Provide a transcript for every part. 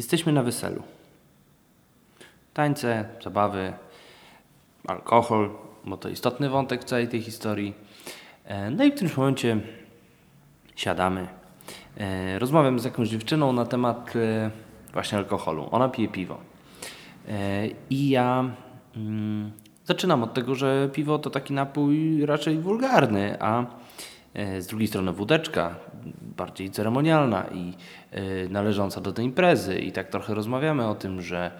Jesteśmy na weselu. Tańce, zabawy, alkohol, bo to istotny wątek w całej tej historii. E, no i w tym momencie siadamy. E, rozmawiam z jakąś dziewczyną na temat e, właśnie alkoholu. Ona pije piwo. I ja mm, zaczynam od tego, że piwo to taki napój raczej wulgarny, a z drugiej strony wódeczka, bardziej ceremonialna i należąca do tej imprezy. I tak trochę rozmawiamy o tym, że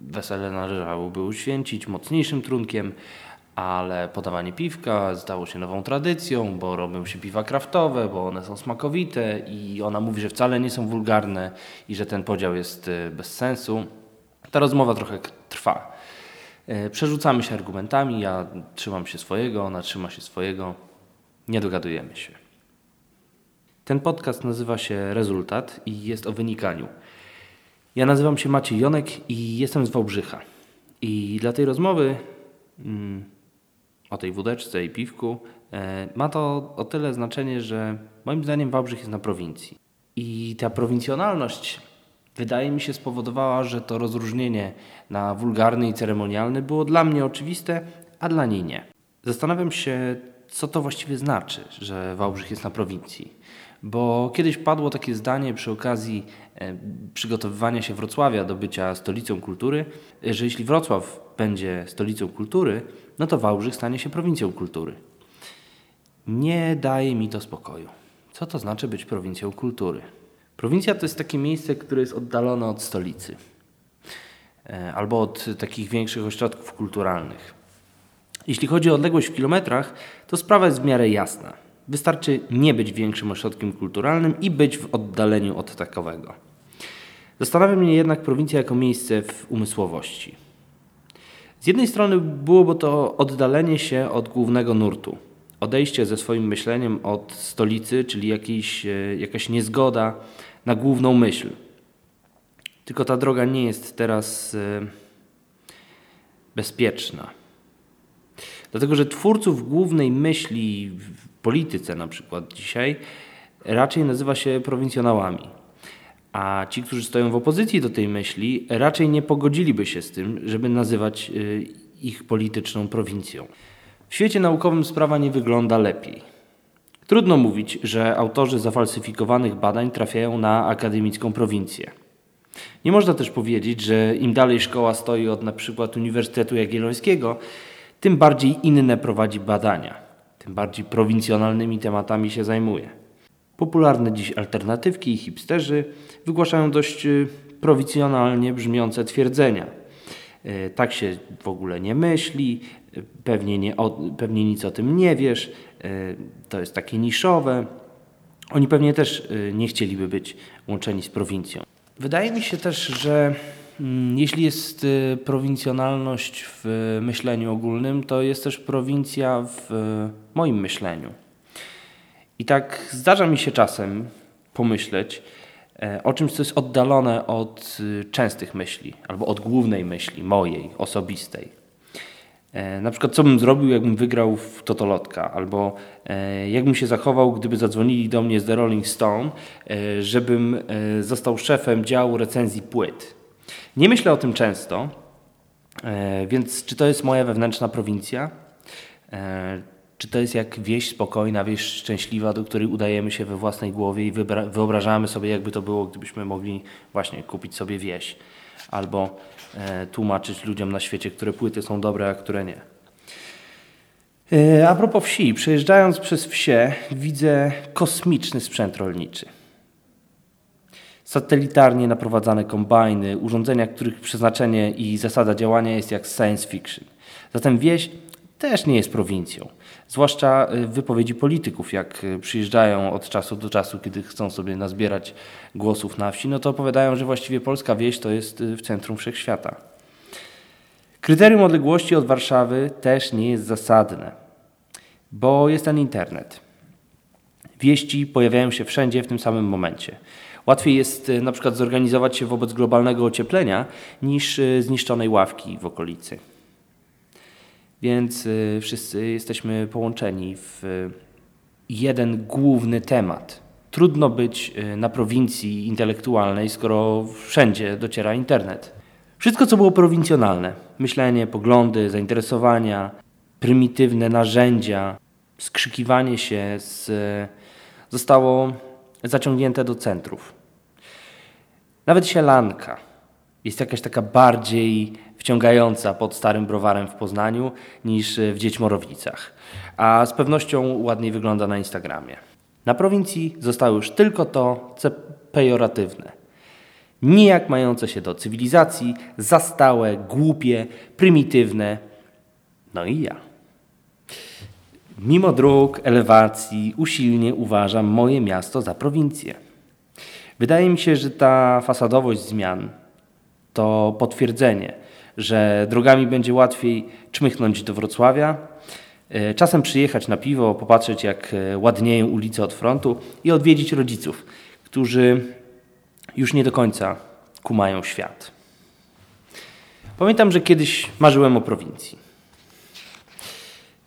wesele należałoby uświęcić mocniejszym trunkiem, ale podawanie piwka stało się nową tradycją, bo robią się piwa kraftowe, bo one są smakowite i ona mówi, że wcale nie są wulgarne i że ten podział jest e, bez sensu. Ta rozmowa trochę trwa. E, przerzucamy się argumentami, ja trzymam się swojego, ona trzyma się swojego. Nie dogadujemy się. Ten podcast nazywa się Rezultat i jest o wynikaniu. Ja nazywam się Maciej Jonek i jestem z Wałbrzycha. I dla tej rozmowy mm, o tej wódeczce i piwku e, ma to o tyle znaczenie, że moim zdaniem Wałbrzych jest na prowincji. I ta prowincjonalność wydaje mi się spowodowała, że to rozróżnienie na wulgarny i ceremonialny było dla mnie oczywiste, a dla niej nie. Zastanawiam się, co to właściwie znaczy, że Wałbrzych jest na prowincji. Bo kiedyś padło takie zdanie przy okazji e, przygotowywania się Wrocławia do bycia stolicą kultury, że jeśli Wrocław będzie stolicą kultury, no to Wałbrzych stanie się prowincją kultury. Nie daje mi to spokoju. Co to znaczy być prowincją kultury? Prowincja to jest takie miejsce, które jest oddalone od stolicy e, albo od takich większych ośrodków kulturalnych. Jeśli chodzi o odległość w kilometrach, to sprawa jest w miarę jasna. Wystarczy nie być większym ośrodkiem kulturalnym i być w oddaleniu od takowego. Zastanawia mnie jednak prowincja jako miejsce w umysłowości. Z jednej strony byłoby to oddalenie się od głównego nurtu, odejście ze swoim myśleniem od stolicy, czyli jakiś, e, jakaś niezgoda na główną myśl. Tylko ta droga nie jest teraz e, bezpieczna. Dlatego, że twórców głównej myśli w polityce na przykład dzisiaj raczej nazywa się prowincjonałami. A ci, którzy stoją w opozycji do tej myśli, raczej nie pogodziliby się z tym, żeby nazywać y, ich polityczną prowincją. W świecie naukowym sprawa nie wygląda lepiej. Trudno mówić, że autorzy zafalsyfikowanych badań trafiają na akademicką prowincję. Nie można też powiedzieć, że im dalej szkoła stoi od przykład Uniwersytetu Jagiellońskiego, tym bardziej inne prowadzi badania, tym bardziej prowincjonalnymi tematami się zajmuje. Popularne dziś alternatywki i hipsterzy wygłaszają dość y, prowincjonalnie brzmiące twierdzenia. Y, tak się w ogóle nie myśli, y, pewnie, nie, pewnie nic o tym nie wiesz, to jest takie niszowe. Oni pewnie też nie chcieliby być łączeni z prowincją. Wydaje mi się też, że Mm, jeśli jest y, prowincjonalność w myśleniu ogólnym, to jest też prowincja w moim myśleniu. I tak zdarza mi się czasem pomyśleć e, o czymś, co jest oddalone od y, częstych myśli, albo od głównej myśli, mojej, osobistej. E, na przykład, co bym zrobił, jakbym wygrał w Totolotka, albo e, jakbym się zachował, gdyby zadzwonili do mnie z The Rolling Stone, żebym został szefem działu recenzji płyt. Nie myślę o tym często, e, więc czy to jest moja wewnętrzna prowincja? E, czy to jest jak wieś spokojna, wieś szczęśliwa, do której udajemy się we własnej głowie i wyobrażamy sobie, jakby to było, gdybyśmy mogli właśnie kupić sobie wieś albo e, tłumaczyć ludziom na świecie, które płyty są dobre, a które nie. A propos wsi, przejeżdżając przez wsie, widzę kosmiczny sprzęt rolniczy satelitarnie naprowadzane kombajny, urządzenia, których przeznaczenie i zasada działania jest jak science fiction. Zatem wieś też nie jest prowincją. Zwłaszcza y, wypowiedzi polityków, jak y, przyjeżdżają od czasu do czasu, kiedy chcą sobie nazbierać głosów na wsi, no to opowiadają, że właściwie polska wieś to jest y, w centrum wszechświata. Kryterium odległości od Warszawy też nie jest zasadne, bo jest ten internet. Wieści pojawiają się wszędzie w tym samym momencie. Łatwiej jest na przykład zorganizować się wobec globalnego ocieplenia niż zniszczonej ławki w okolicy. Więc e, wszyscy jesteśmy połączeni w jeden główny temat. Trudno być y, na prowincji intelektualnej, skoro wszędzie dociera internet. Wszystko, co było prowincjonalne myślenie, poglądy, zainteresowania, prymitywne narzędzia, skrzykiwanie się z, zostało zaciągnięte do centrów. Nawet sielanka jest jakaś taka bardziej wciągająca pod Starym Browarem w Poznaniu niż w Dziećmorowicach, a z pewnością ładniej wygląda na Instagramie. Na prowincji zostało już tylko to, co pejoratywne. Nijak mające się do cywilizacji, zastałe, głupie, prymitywne. No i ja. Mimo dróg, elewacji, usilnie uważam moje miasto za prowincję. Wydaje mi się, że ta fasadowość zmian to potwierdzenie, że drogami będzie łatwiej czmychnąć do Wrocławia, e, czasem przyjechać na piwo, popatrzeć jak e, ładnieją ulice od frontu i odwiedzić rodziców, którzy już nie do końca kumają świat. Pamiętam, że kiedyś marzyłem o prowincji.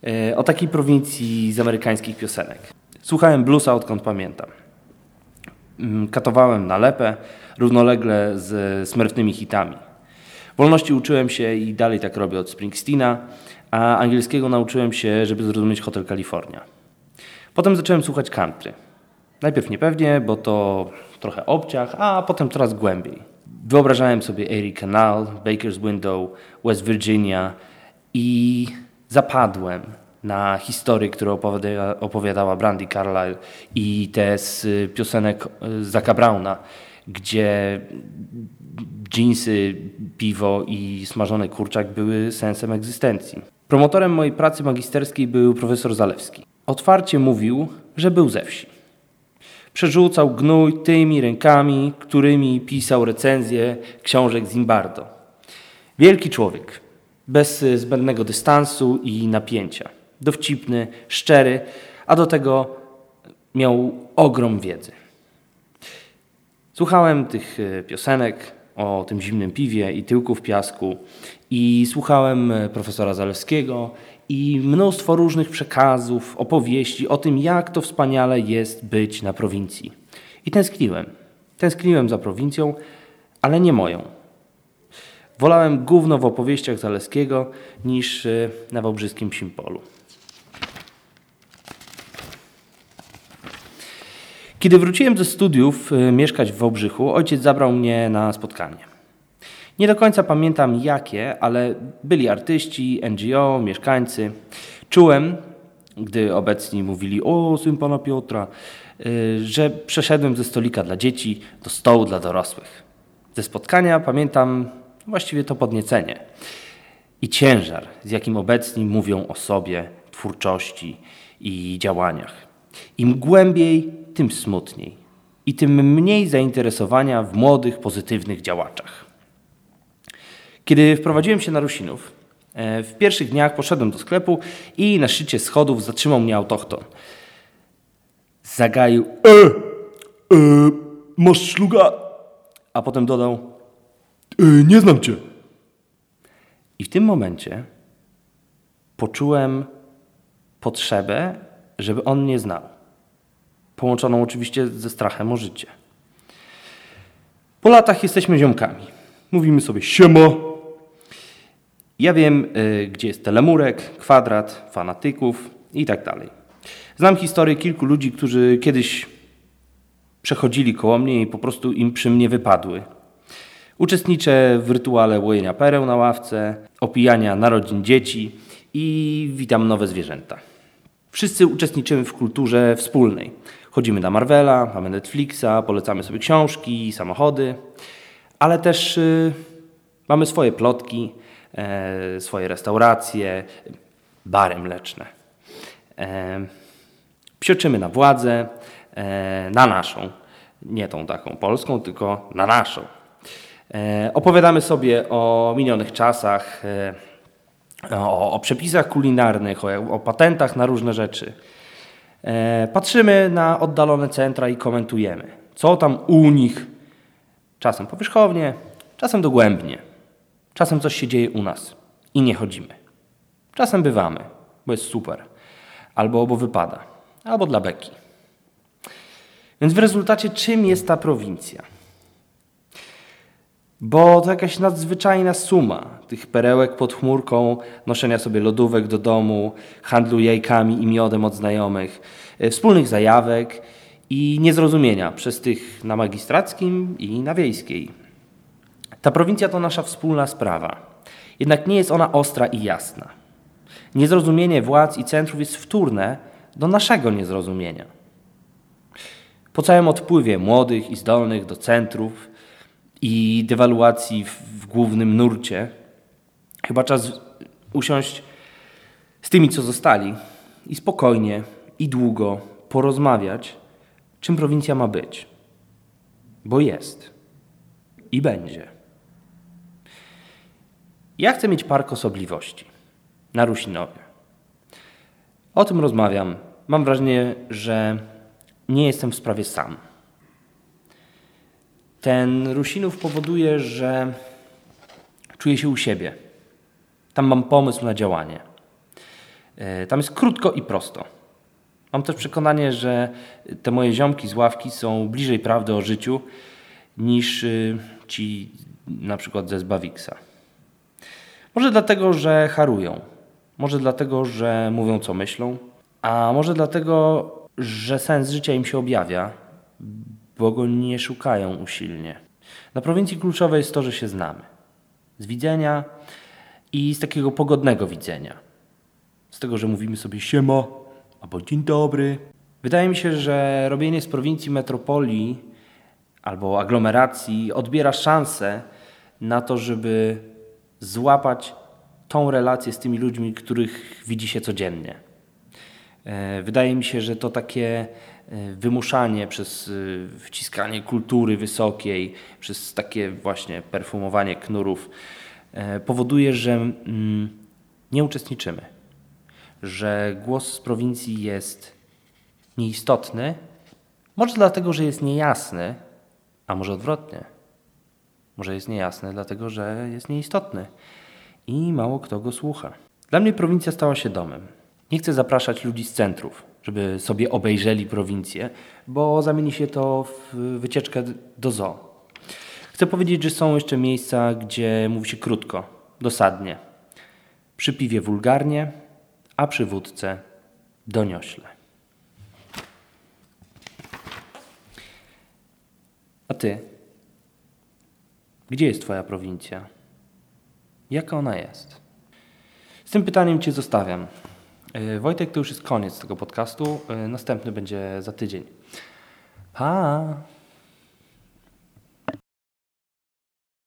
E, o takiej prowincji z amerykańskich piosenek. Słuchałem bluesa odkąd pamiętam. Mm, katowałem na lepę, równolegle z smurfnymi hitami. Wolności uczyłem się i dalej tak robię od Springsteena, a angielskiego nauczyłem się, żeby zrozumieć Hotel California. Potem zacząłem słuchać country. Najpierw niepewnie, bo to trochę obciach, a potem coraz głębiej. Wyobrażałem sobie Erie Canal, Baker's Window, West Virginia i zapadłem na historię, którą opowiadała Brandy Carlyle i te z piosenek Zaka Browna, gdzie dżinsy, piwo i smażony kurczak były sensem egzystencji. Promotorem mojej pracy magisterskiej był profesor Zalewski. Otwarcie mówił, że był ze wsi. Przerzucał gnój tymi rękami, którymi pisał recenzje książek Zimbardo. Wielki człowiek, bez zbędnego dystansu i napięcia. Dowcipny, szczery, a do tego miał ogrom wiedzy. Słuchałem tych piosenek o tym zimnym piwie i tyłku w piasku i słuchałem e, profesora Zalewskiego i mnóstwo różnych przekazów, opowieści o tym, jak to wspaniale jest być na prowincji. I tęskniłem. Tęskniłem za prowincją, ale nie moją. Wolałem gówno w opowieściach Zaleskiego niż e, na wałbrzyskim Simpolu. Kiedy wróciłem ze studiów y, mieszkać w Wałbrzychu, ojciec zabrał mnie na spotkanie. Nie do końca pamiętam jakie, ale byli artyści, NGO, mieszkańcy. Czułem, gdy obecni mówili o syn pana Piotra, y, że przeszedłem ze stolika dla dzieci do stołu dla dorosłych. Ze spotkania pamiętam właściwie to podniecenie i ciężar, z jakim obecni mówią o sobie, twórczości i działaniach. Im głębiej tym smutniej i tym mniej zainteresowania w młodych, pozytywnych działaczach. Kiedy wprowadziłem się na Rusinów, e, w pierwszych dniach poszedłem do sklepu i na szczycie schodów zatrzymał mnie autochton. Zagaił E! e masz szluga? A potem dodał e, Nie znam cię. I w tym momencie poczułem potrzebę, żeby on mnie znał połączoną oczywiście ze strachem o życie. Po latach jesteśmy ziomkami. Mówimy sobie siema. Ja wiem, y, gdzie jest telemurek, kwadrat, fanatyków i tak dalej. Znam historię kilku ludzi, którzy kiedyś przechodzili koło mnie i po prostu im przy mnie wypadły. Uczestniczę w rytuale łojenia pereł na ławce, opijania narodzin dzieci i witam nowe zwierzęta. Wszyscy uczestniczymy w kulturze wspólnej. Chodzimy na Marvela, mamy Netflixa, polecamy sobie książki, samochody, ale też y, mamy swoje plotki, e, swoje restauracje, bary mleczne. E, psioczymy na władzę, e, na naszą, nie tą taką polską, tylko na naszą. Opowiadamy sobie o minionych czasach, o, o, przepisach kulinarnych, o, o patentach na różne rzeczy. E, patrzymy na oddalone centra i komentujemy, co tam u nich. Czasem powierzchownie, czasem dogłębnie. Czasem coś się dzieje u nas i nie chodzimy. Czasem bywamy, bo jest super. Albo bo wypada. Albo dla beki. Więc w rezultacie czym jest ta prowincja? Bo to jakaś nadzwyczajna suma tych perełek pod chmurką, noszenia sobie lodówek do domu, handlu jajkami i miodem od znajomych, e, wspólnych zajawek i niezrozumienia przez tych na magistrackim i na wiejskiej. Ta prowincja to nasza wspólna sprawa. Jednak nie jest ona ostra i jasna. Niezrozumienie władz i centrów jest wtórne do naszego niezrozumienia. Po całym odpływie młodych i zdolnych do centrów i dewaluacji w, głównym nurcie, chyba czas usiąść z tymi, co zostali i spokojnie i długo porozmawiać, czym prowincja ma być. Bo jest i będzie. Ja chcę mieć park osobliwości na Rusinowie. O tym rozmawiam. Mam wrażenie, że nie jestem w sprawie sam. Ten Rusinów powoduje, że czuję się u siebie. Tam mam pomysł na działanie. E, tam jest krótko i prosto. Mam też przekonanie, że te moje ziomki z ławki są bliżej prawdy o życiu niż y, ci na przykład ze Zbawiksa. Może dlatego, że harują. Może dlatego, że mówią co myślą. A może dlatego, że sens życia im się objawia, bo go nie szukają usilnie. Na prowincji kluczowe jest to, że się znamy. Z widzenia i z takiego pogodnego widzenia. Z tego, że mówimy sobie siemo albo dzień dobry. Wydaje mi się, że robienie z prowincji metropolii albo aglomeracji odbiera szansę na to, żeby złapać tą relację z tymi ludźmi, których widzi się codziennie. E, wydaje mi się, że to takie wymuszanie przez e, wciskanie kultury wysokiej, przez takie właśnie perfumowanie knurów powoduje, że mm, nie uczestniczymy. Że głos z prowincji jest nieistotny, może dlatego, że jest niejasny, a może odwrotnie. Może jest niejasny, dlatego że jest nieistotny i mało kto go słucha. Dla mnie prowincja stała się domem. Nie chcę zapraszać ludzi z centrów, żeby sobie obejrzeli prowincję, bo zamieni się to w wycieczkę do zoo. Chcę powiedzieć, że są jeszcze miejsca, gdzie mówi się krótko, dosadnie. Przy piwie wulgarnie, a przy wódce doniośle. A ty? Gdzie jest Twoja prowincja? Jaka ona jest? Z tym pytaniem Cię zostawiam. E, Wojtek, to już jest koniec tego podcastu. E, następny będzie za tydzień. Pa!